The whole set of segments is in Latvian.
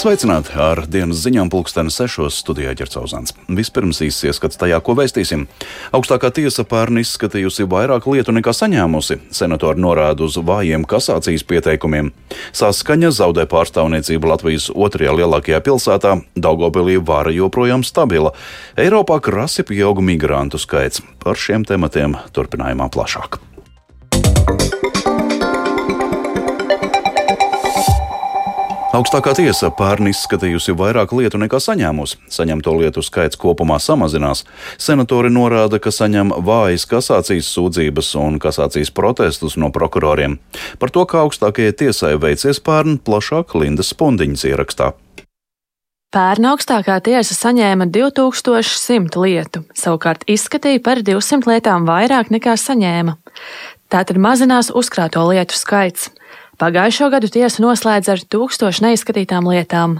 Sveicināti ar dienas ziņām pulksteni sešos studijā ķercauzāns. Vispirms īsts ieskats tajā, ko vēstīsim. Augstākā tiesa pērn izskatījusi vairāk lietu nekā saņēmusi. Senatori norāda uz vājiem kasācijas pieteikumiem. Saskaņa zaudē pārstāvniecību Latvijas otrajā lielākajā pilsētā, Daugopilī vara joprojām stabila. Eiropā krasi pieauga migrantu skaits. Par šiem tematiem turpinājumā plašāk. Augstākā tiesa pērn izskatījusi vairāk lietu nekā saņēmusi. Saņemto lietu skaits kopumā samazinās. Senatori norāda, ka saņem vājas kasācijas sūdzības un kasācijas protestus no prokuroriem. Par to, kā augstākajai tiesai veicies pērn, plašāk Lindas Spundiņas ierakstā. Pērn augstākā tiesa saņēma 2100 lietu, savukārt izskatīja par 200 lietām vairāk nekā saņēma. Tātad mazinās uzkrāto lietu skaits. Pagājušo gadu tiesa noslēdz ar tūkstošu neizskatītām lietām.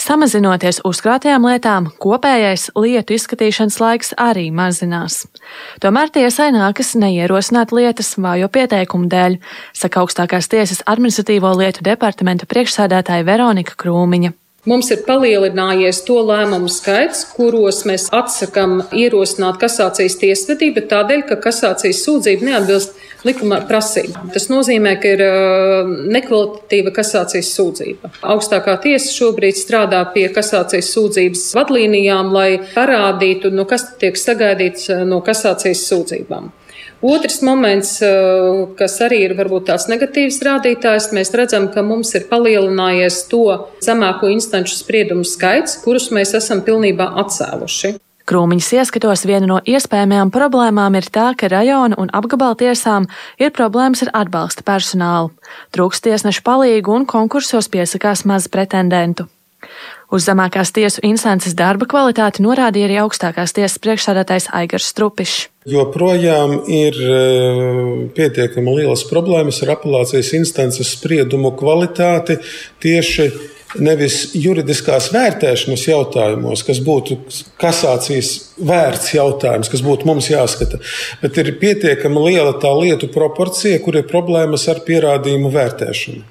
Samazinoties uzkrātajām lietām, kopējais lietu izskatīšanas laiks arī mazinās. Tomēr tiesai nākas neierosināt lietas vājo pieteikumu dēļ, saka augstākās tiesas administratīvo lietu departamenta priekšsēdētāja Veronika Krūmiņa. Mums ir palielinājies to lēmumu skaits, kuros mēs atsakām ierosināt kasācijas tiesvedību tādēļ, ka kasācijas sūdzība neatbilst likuma prasība. Tas nozīmē, ka ir nekvalitatīva kasācijas sūdzība. Augstākā tiesa šobrīd strādā pie kasācijas sūdzības vadlīnijām, lai parādītu, no kas tiek sagaidīts no kasācijas sūdzībām. Otrs moments, uh, kas arī ir varbūt tās negatīvs rādītājs, mēs redzam, ka mums ir palielinājies to zemāko instanču spriedumu skaits, kurus mēs esam pilnībā atcēluši. Krūmiņas ieskatos viena no iespējamajām problēmām ir tā, ka rajona un apgabala tiesām ir problēmas ar atbalsta personālu. Trūkst tiesnešu palīgu un konkursos piesakās maz pretendentu. Uz zemākās tiesu instances darba kvalitāti norādīja arī augstākās tiesas priekšsādātājs Aigars Strupišs. Joprojām ir e, pietiekami lielas problēmas ar apelācijas instances spriedumu kvalitāti tieši nevis juridiskās vērtēšanas jautājumos, kas būtu kasācijas vērts jautājums, kas būtu mums jāskata, bet ir pietiekami liela tā lietu proporcija, kur ir problēmas ar pierādījumu vērtēšanu.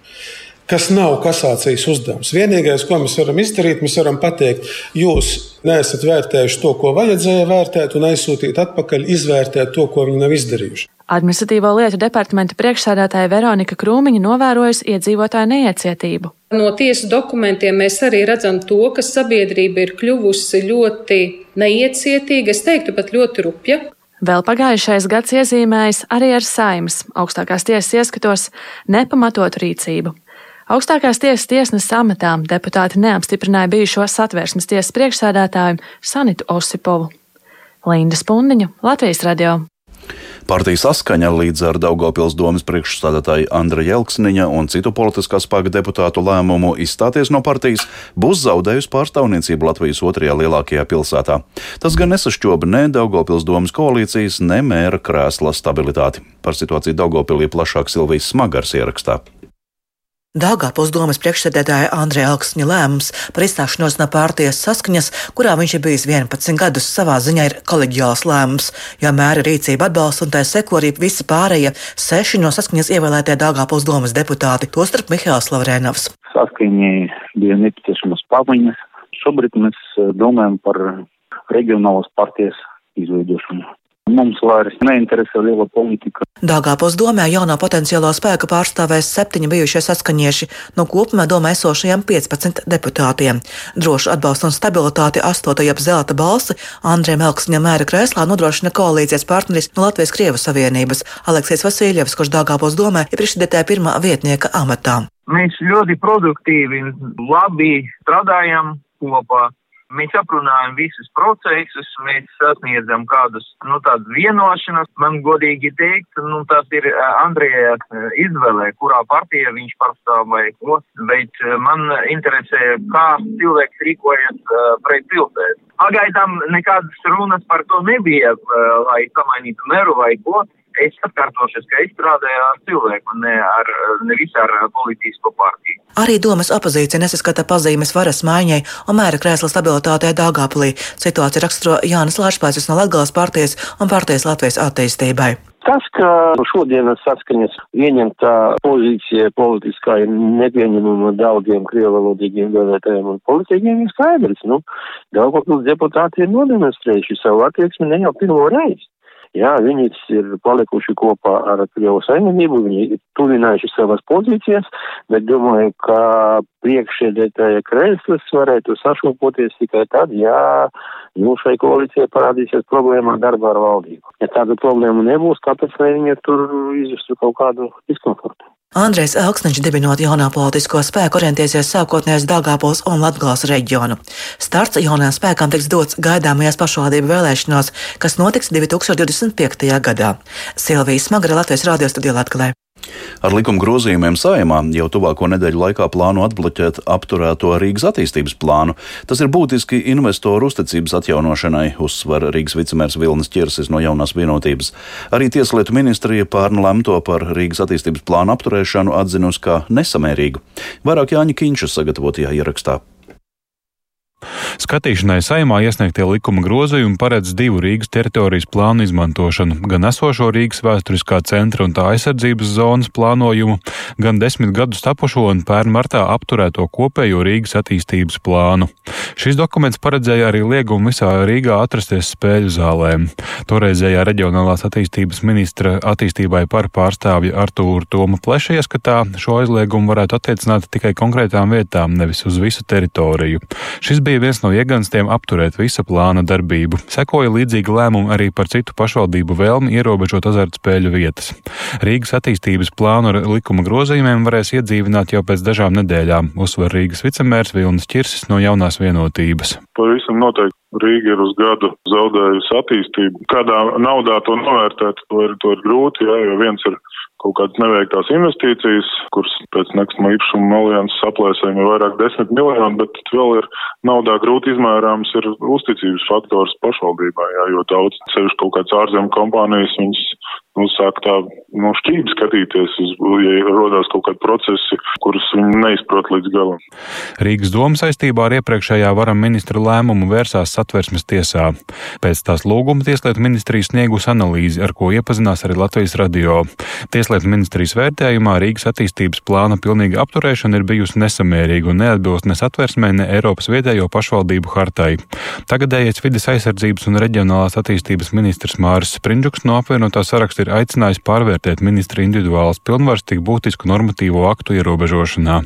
Kas nav kasācijas uzdevums. Vienīgais, ko mēs varam izdarīt, mēs varam pateikt, jūs neesat vērtējuši to, ko vajadzēja vērtēt, un aizsūtīt atpakaļ, izvērtēt to, ko viņi nav izdarījuši. Administratīvo lietu departamenta priekšsādātāja Veronika Krūmiņa novērojusi iedzīvotāju neiecietību. No tiesu dokumentiem mēs arī redzam to, ka sabiedrība ir kļuvusi ļoti neiecietīga, es teiktu pat ļoti rupja. Vēl pagājušais gads iezīmējis arī ar saimas augstākās tiesas ieskatos nepamatotu rīcību. Augstākās tiesas tiesneses amatā deputāti neapstiprināja bijušo satvērsmes tiesas priekšsēdētāju Sanitu Osipovu. Linda Spundiņa, Latvijas radio. Partija saskaņa līdz ar Daugopils domas priekšstādātāju Andra Jelksniņa un citu politiskā spēka deputātu lēmumu izstāties no partijas būs zaudējusi pārstāvniecību Latvijas otrajā lielākajā pilsētā. Tas gan nesašķoba ne Daugopils domas koalīcijas, ne mēra krēsla stabilitāti. Par situāciju Daugopilī plašāk Silvijas Smagars ierakstā. Dāngāpils domas priekšsēdētāja Andrija Elksņa lēmums par izstāšanos no pārties saskaņas, kurā viņš ir bijis 11 gadus, savā ziņā ir koleģiāls lēmums, jo mēra rīcība atbalsta un tā seko arī visi pārējie seši no saskaņas ievēlētie Dāngāpils domas deputāti, tostarp Mihāls Lavrēnavs. Saskaņai bija nepieciešamas pamaņas. Šobrīd mēs eh, domājam par reģionālas partijas izveidošanu. Mums vairs neinteresē liela politika. Dāngāpos domē jauno potenciālo spēku pārstāvēs septiņi bijušie saskaņieši no kopumā domē esošajiem 15 deputātiem. Drošu atbalstu un stabilitāti astotajā zelta balsi Andriem Elksņa mēra krēslā nodrošina koalīcijas partneris no Latvijas Krievas Savienības Aleksijas Vasiljevs, kurš Dāngāpos domē ir priekšsēdētāja pirmā vietnieka amatā. Mēs ļoti produktīvi, labi strādājam kopā. Mēs aprunājam visus procesus, mēs sasniedzam kādus, nu, tādas vienošanas. Man godīgi teikt, nu, tas ir Andrija izvēle, kurā partija viņš pārstāv vai ko, bet man interesē, kā cilvēks rīkojas pret pilsētu. Pagaidām nekādas runas par to nebija, lai samainītu meru vai ko. Es atkārtošos, ka es strādāju ar cilvēku, ne ar nevis ar politisko partiju. Arī domas opozīcija nesaskata pazīmes varas maiņai un mēra krēsla stabilitātei Dāngāpulī. Situācija raksturo Jānis Lārspēcis no Latgales partijas un partijas Latvijas attīstībai. Tas, ka šodienas saskaņas ieņemtā pozīcija politiskā ir nepieņemama daudziem krievalodīgiem vēlētājiem un politiķiem, ir skaidrs. Nu, Daugavpils deputāti ir nodemonstrējuši savu attieksmi ne jau pirmo reizi. Jā, viņi ir palikuši kopā ar Krievu saimniecību, viņi ir tuvinājuši savas pozīcijas, bet domāju, ka priekšēdētāja krēslis varētu sašopoties tikai tad, ja nu, šai koalīcijai parādīsies problēma darbā ar valdību. Ja tāda problēma nebūs, kāpēc lai viņi tur izjustu kaut kādu diskomfortu? Andrejs Elksniņš dibinot jaunā politisko spēku orientēsies sākotnējais Dāngāpols un Latgals reģionu. Starts jaunajām spēkām tiks dots gaidāmajās pašvaldību vēlēšanās, kas notiks 2025. gadā. Silvija Smagra Latvijas radio studijā Latgalē. Ar likuma grozījumiem saimā jau tuvāko nedēļu laikā plāno atbloķēt apturēto Rīgas attīstības plānu. Tas ir būtiski investoru uzticības atjaunošanai, uzsver Rīgas vicemērs Vilnis Čirsis no jaunās vienotības. Arī Tieslietu ministrija pārnu lemto par Rīgas attīstības plānu apturēšanu atzinusi kā nesamērīgu. Vairāk Jāņa Kīņša sagatavotajā ierakstā. Skatīšanai saimā iesniegtie likuma grozījumi paredz divu Rīgas teritorijas plānu izmantošanu - gan esošo Rīgas vēsturiskā centra un tā aizsardzības zonas plānojumu, gan desmit gadus tapušo un pērn martā apturēto kopējo Rīgas attīstības plānu. Šis dokuments paredzēja arī liegumu visā Rīgā atrasties spēļu zālēm. Toreizējā reģionālās attīstības ministra attīstībai par pārstāvju Artūru Tomu Pleša ieskatā šo aizliegumu varētu attiecināt tikai konkrētām vietām, nevis uz visu teritoriju. Šis bija viens no ieganstiem apturēt visa plāna darbību. Sekoja līdzīgi lēmumi arī par citu pašvaldību vēlmi ierobežot azartspēļu vietas. Rīgas attīstības plānu ar likuma grozījumiem varēs iedzīvināt jau pēc dažām nedēļām, uzsver Rīgas vicemērs Vilnis Čirsis no jaunās vienotības. Pavisam noteikti Rīga ir uz gadu zaudējusi attīstību. Kādā naudā to novērtēt, to ir, to ir grūti, jā, jo viens ir kaut kādas neveiktās investīcijas, kuras pēc nekustamā īpašuma alianses aplēsēm ir vairāk desmit miljoni, bet vēl ir naudā grūti izmērāms ir uzticības faktors pašvaldībai, jā, jo daudz sevišķi kaut kāds ārzemju kompānijas, viņas nu, sāk tā no šķības skatīties, uz, ja rodās kaut kādi procesi, kurus viņi neizprot līdz galam. Rīgas doma saistībā ar iepriekšējā varam ministra lēmumu vērsās satversmes tiesā. Pēc tās lūguma Tieslietu ministrija sniegus analīzi, ar ko iepazinās arī Latvijas radio. Tieslietu ministrijas vērtējumā Rīgas attīstības plāna pilnīga apturēšana ir bijusi nesamērīga un neatbilst ne satversmē, ne Eiropas vietējo pašvaldību hartai. Tagadējais vides aizsardzības un reģionālās attīstības ministrs Māris Sprindžuks no apvienotā saraksta ir aicinājis pārvērtēt ministra individuālas pilnvaras tik būtisku normatīvo aktu ierobežošanā.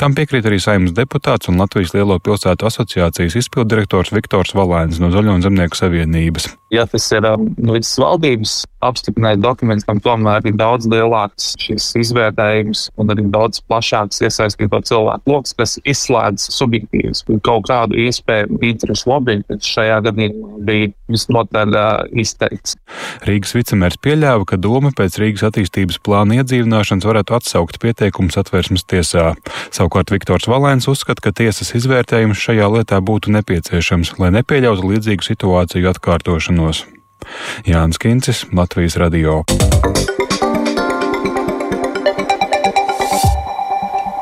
Tam piekrīt arī saimnes deputāts un Latvijas Lielo pilsētu asociācijas izpildirektors Viktors Valēns no Zaļo un Zemnieku savienības. Ja tas ir līdz valdības apstiprināt dokuments, tam tomēr ir daudz lielāks šis izvērtējums un arī daudz plašāks iesaistīto cilvēku lokus, kas izslēdz subjektīvas kaut kādu iespēju interesu lobby, kas šajā gadījumā bija visnotaļ uh, izteikts. Rīgas vicemērs pieļāva, ka doma pēc Rīgas attīstības plāna iedzīvināšanas varētu atsaukt pieteikumu satversmes tiesā. Savukārt Viktors Valēns uzskata, ka tiesas izvērtējums šajā lietā būtu nepieciešams, lai nepieļautu līdzīgu situāciju atkārtošanos. Jānis Kincis, Latvijas radio.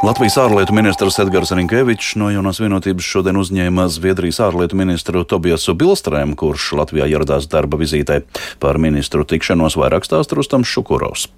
Latvijas ārlietu ministrs Edgars Rinkevičs no jaunās vienotības šodien uzņēma Zviedrijas ārlietu ministru Tobiasu Bilstrēmu, kurš Latvijā ieradās darba vizītē. Par ministru tikšanos vairāk stāsta Rustams Šukurovs.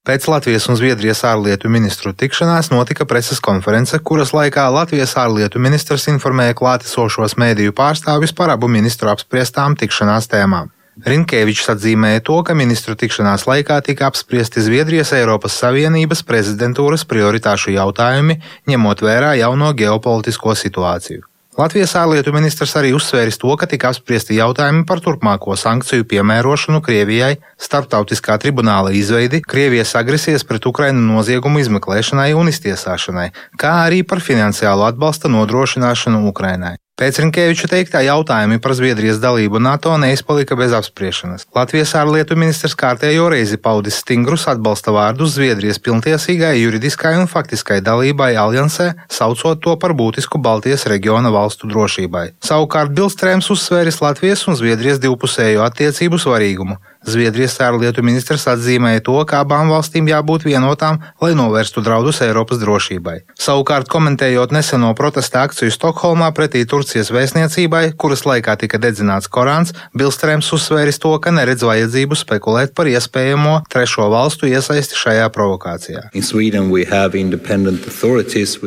Pēc Latvijas un Zviedrijas ārlietu ministru tikšanās notika preses konference, kuras laikā Latvijas ārlietu ministrs informēja klātesošos mēdīju pārstāvjus par abu ministru apspriestām tikšanās tēmām. Rinkēvičs atzīmēja to, ka ministru tikšanās laikā tika apspriesti Zviedrijas Eiropas Savienības prezidentūras prioritāšu jautājumi, ņemot vērā jauno ģeopolitisko situāciju. Latvijas ārlietu ministrs arī uzsvēris to, ka tika apspriesti jautājumi par turpmāko sankciju piemērošanu Krievijai, starptautiskā tribunāla izveidi, Krievijas agresijas pret Ukrainu noziegumu izmeklēšanai un iztiesāšanai, kā arī par finansiālo atbalsta nodrošināšanu Ukrainai. Pēc Rinkēviča teiktā jautājumi par Zviedrijas dalību NATO neizpalika bez apspriešanas. Latvijas ārlietu ministrs kārtējo reizi paudis stingrus atbalsta vārdus Zviedrijas pilntiesīgai juridiskai un faktiskai dalībai aliansē, saucot to par būtisku Baltijas reģiona valstu drošībai. Savukārt Bilstrēms uzsvēris Latvijas un Zviedrijas divpusējo attiecību svarīgumu, Zviedrijas ārlietu ministrs atzīmēja to, ka abām valstīm jābūt vienotām, lai novērstu draudus Eiropas drošībai. Savukārt, komentējot neseno protesta akciju Stokholmā pretī Turcijas vēstniecībai, kuras laikā tika dedzināts Korāns, Bilstrēms uzsvēris to, ka neredz vajadzību spekulēt par iespējamo trešo valstu iesaisti šajā provokācijā.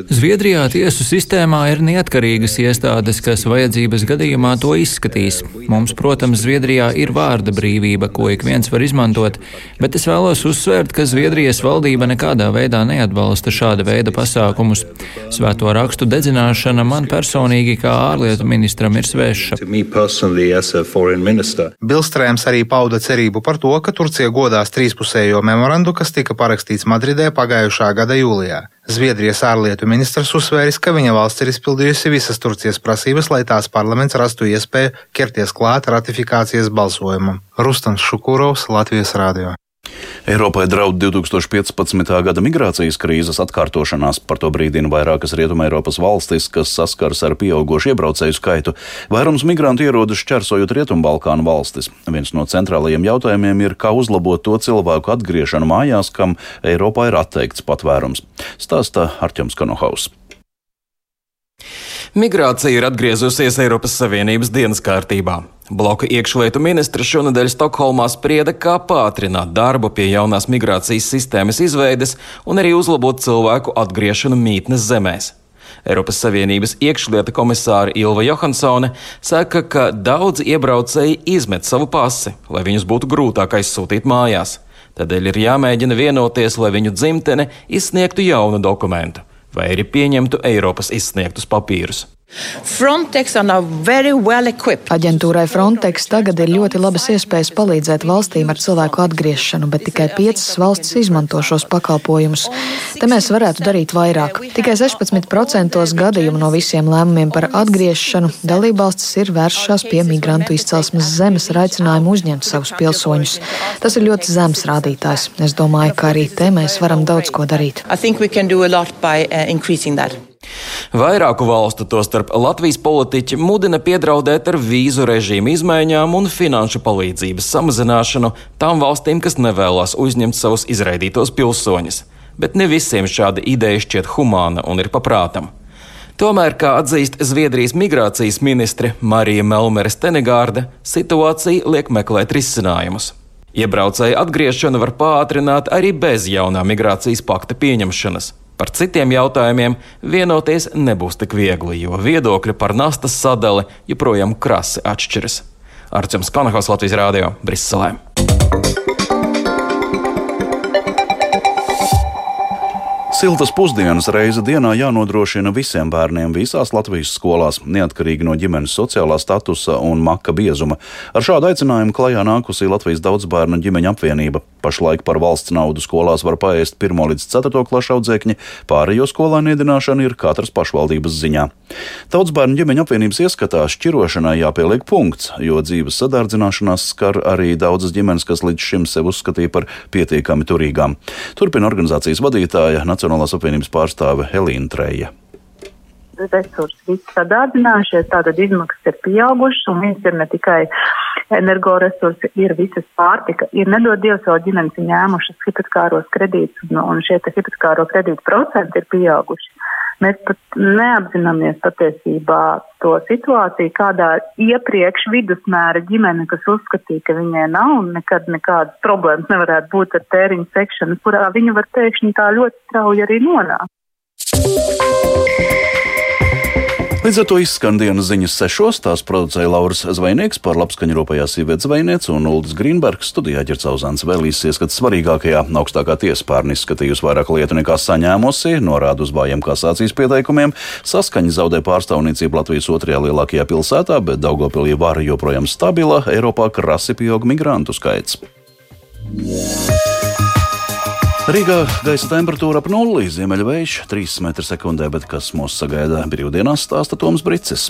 Zviedrijā tiesu sistēmā ir neatkarīgas iestādes, kas vajadzības gadījumā to izskatīs. Mums, protams, Zviedrijā ir vārda brīvība, ko ik viens var izmantot, bet es vēlos uzsvērt, ka Zviedrijas valdība nekādā veidā neatbalsta šāda veida pasākumus. Svēto rakstu dedzināšana man personīgi kā ārlietu ministram ir sveša. Bilstrēms arī pauda cerību par to, ka Turcija godās trīspusējo memorandu, kas tika parakstīts Madridē pagājušā gada jūlijā. Zviedrijas ārlietu ministrs uzsvēris, ka viņa valsts ir izpildījusi visas Turcijas prasības, lai tās parlaments rastu iespēju ķerties klāt ratifikācijas balsojumam. Rustams Šukurovs, Latvijas Rādio. Eiropai draud 2015. gada migrācijas krīzes atkārtošanās, par to brīdina vairākas Rietumē Eiropas valstis, kas saskars ar pieaugušu iebraucēju skaitu. Vairums migrantu ierodas šķērsojot Rietumbalkānu valstis. Viens no centrālajiem jautājumiem ir, kā uzlabot to cilvēku atgriešanu mājās, kam Eiropā ir atteikts patvērums. Stāsta Arķems Kanohaus. Migrācija ir atgriezusies Eiropas Savienības dienas kārtībā. Bloka iekšlietu ministrs šonadēļ Stokholmā sprieda, kā pātrināt darbu pie jaunās migrācijas sistēmas izveides un arī uzlabot cilvēku atgriešanu mītnes zemēs. Eiropas Savienības iekšlieta komisāra Ilva Johansone saka, ka daudzi iebraucēji izmet savu pasi, lai viņus būtu grūtāk aizsūtīt mājās. Tādēļ ir jāmēģina vienoties, lai viņu dzimtene izsniegtu jaunu dokumentu vai arī pieņemtu Eiropas izsniegtus papīrus. Aģentūrai Frontex tagad ir ļoti labas iespējas palīdzēt valstīm ar cilvēku atgriešanu, bet tikai piecas valstis izmanto šos pakalpojumus. Te mēs varētu darīt vairāk. Tikai 16% gadījumu no visiem lēmumiem par atgriešanu dalībvalstis ir vēršās pie migrantu izcelsmes zemes ar aicinājumu uzņemt savus pilsoņus. Tas ir ļoti zems rādītājs. Es domāju, ka arī te mēs varam daudz ko darīt. Vairāku valstu, tostarp Latvijas politiķi, mudina piedraudēt ar vīzu režīmu izmaiņām un finanšu palīdzības samazināšanu tām valstīm, kas nevēlas uzņemt savus izraidītos pilsoņus. Bet ne visiem šāda ideja šķiet humāna un ir paprātam. Tomēr, kā atzīst Zviedrijas migrācijas ministre Marija Melmere Stenegārde, situācija liek meklēt risinājumus. Iebraucēju atgriešana var pātrināt arī bez jaunā migrācijas pakta pieņemšanas. Par citiem jautājumiem vienoties nebūs tik viegli, jo viedokļi par nastas sadali joprojām krasi atšķiras. Arčuns Kanahos Latvijas Rādio Briselē. Siltas pusdienas reize dienā jānodrošina visiem bērniem visās Latvijas skolās, neatkarīgi no ģimenes sociālā statusa un maka biezuma. Ar šādu aicinājumu klajā nākusī Latvijas daudzbērnu ģimeņa apvienība. Pašlaik par valsts naudu skolās var paēst 1 līdz 4 klašu audzēkņi, pārējo skolēnu iedināšana ir katras pašvaldības ziņā. Daudzbērnu ģimeņa apvienības ieskatā šķirošanai jāpieliek punkts, jo dzīves sadārdzināšanās skar arī daudzas ģimenes, kas līdz šim sev uzskatīja par pietiekami turīgām. Turpina organizācijas vadītāja Nacionālā Nacionālās apvienības pārstāve Helīna Treja resursi visi sadārdzinājušies, tātad izmaksas ir pieaugušas, un viņas ir ne tikai energoresursi, ir visas pārtika, ir nedod Dievs vēl ģimenes ņēmušas hipotekāros kredītus, un, un šie hipotekāro kredītu procenti ir pieauguši. Mēs pat neapzināmies patiesībā to situāciju, kādā iepriekš vidusmēra ģimene, kas uzskatīja, ka viņai nav un nekad nekādas problēmas nevarētu būt ar tēriņu sekšanu, kurā viņa var pēkšņi tā ļoti strauji arī nonākt. Līdz ar to izskan dienas ziņas sešos. Tās producēja Lauris Zvainieks, par labskaņu rūpējās Ivets Zvainieks un Uldis Grīnbergs. Studijā ģercauzāns vēl izskats svarīgākajā. Augstākā tiesa pārni izskatījusi vairāk lietu nekā saņēmusi, norāda uz vājiem kasācijas pieteikumiem. Saskaņa zaudē pārstāvniecību Latvijas otrajā lielākajā pilsētā, bet Daugopilī vara joprojām stabila. Eiropā krasi pieaug migrantu skaits. Yeah. Rīgā gaisa temperatūra ap nulli, ziemeļvējš 3 m2, bet kas mūs sagaida brīvdienās, stāsta Toms Brīsis.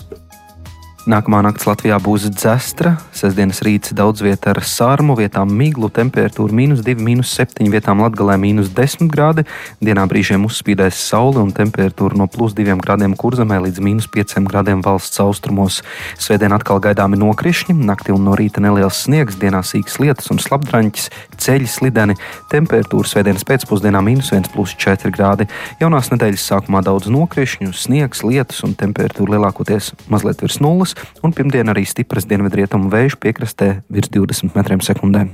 Nākamā naktis Latvijā būs dzestra. Sestdienas rīts daudz vietā ar sārmu, vietām miglu, temperatūra mīnus 2, mīnus 7, vietām latgalē mīnus 10 grādi. Dienā brīžiem uzspīdēs saule un temperatūra no plus 2 grādiem kurzemē līdz mīnus 5 grādiem valsts austrumos. Svētdien atkal gaidāmi nokrišņi, naktī un no rīta neliels sniegs, dienā sīks lietus un slapdraņķis, ceļi slideni, temperatūra svētdienas pēcpusdienā mīnus 1, plus 4 grādi. Jaunās nedēļas sākumā daudz nokrišņu, sniegs, lietus un temperatūra lielākoties mazliet virs nulles un pirmdien arī stipras dienvidrietumu vēju piekrastē virs 20 metriem sekundē.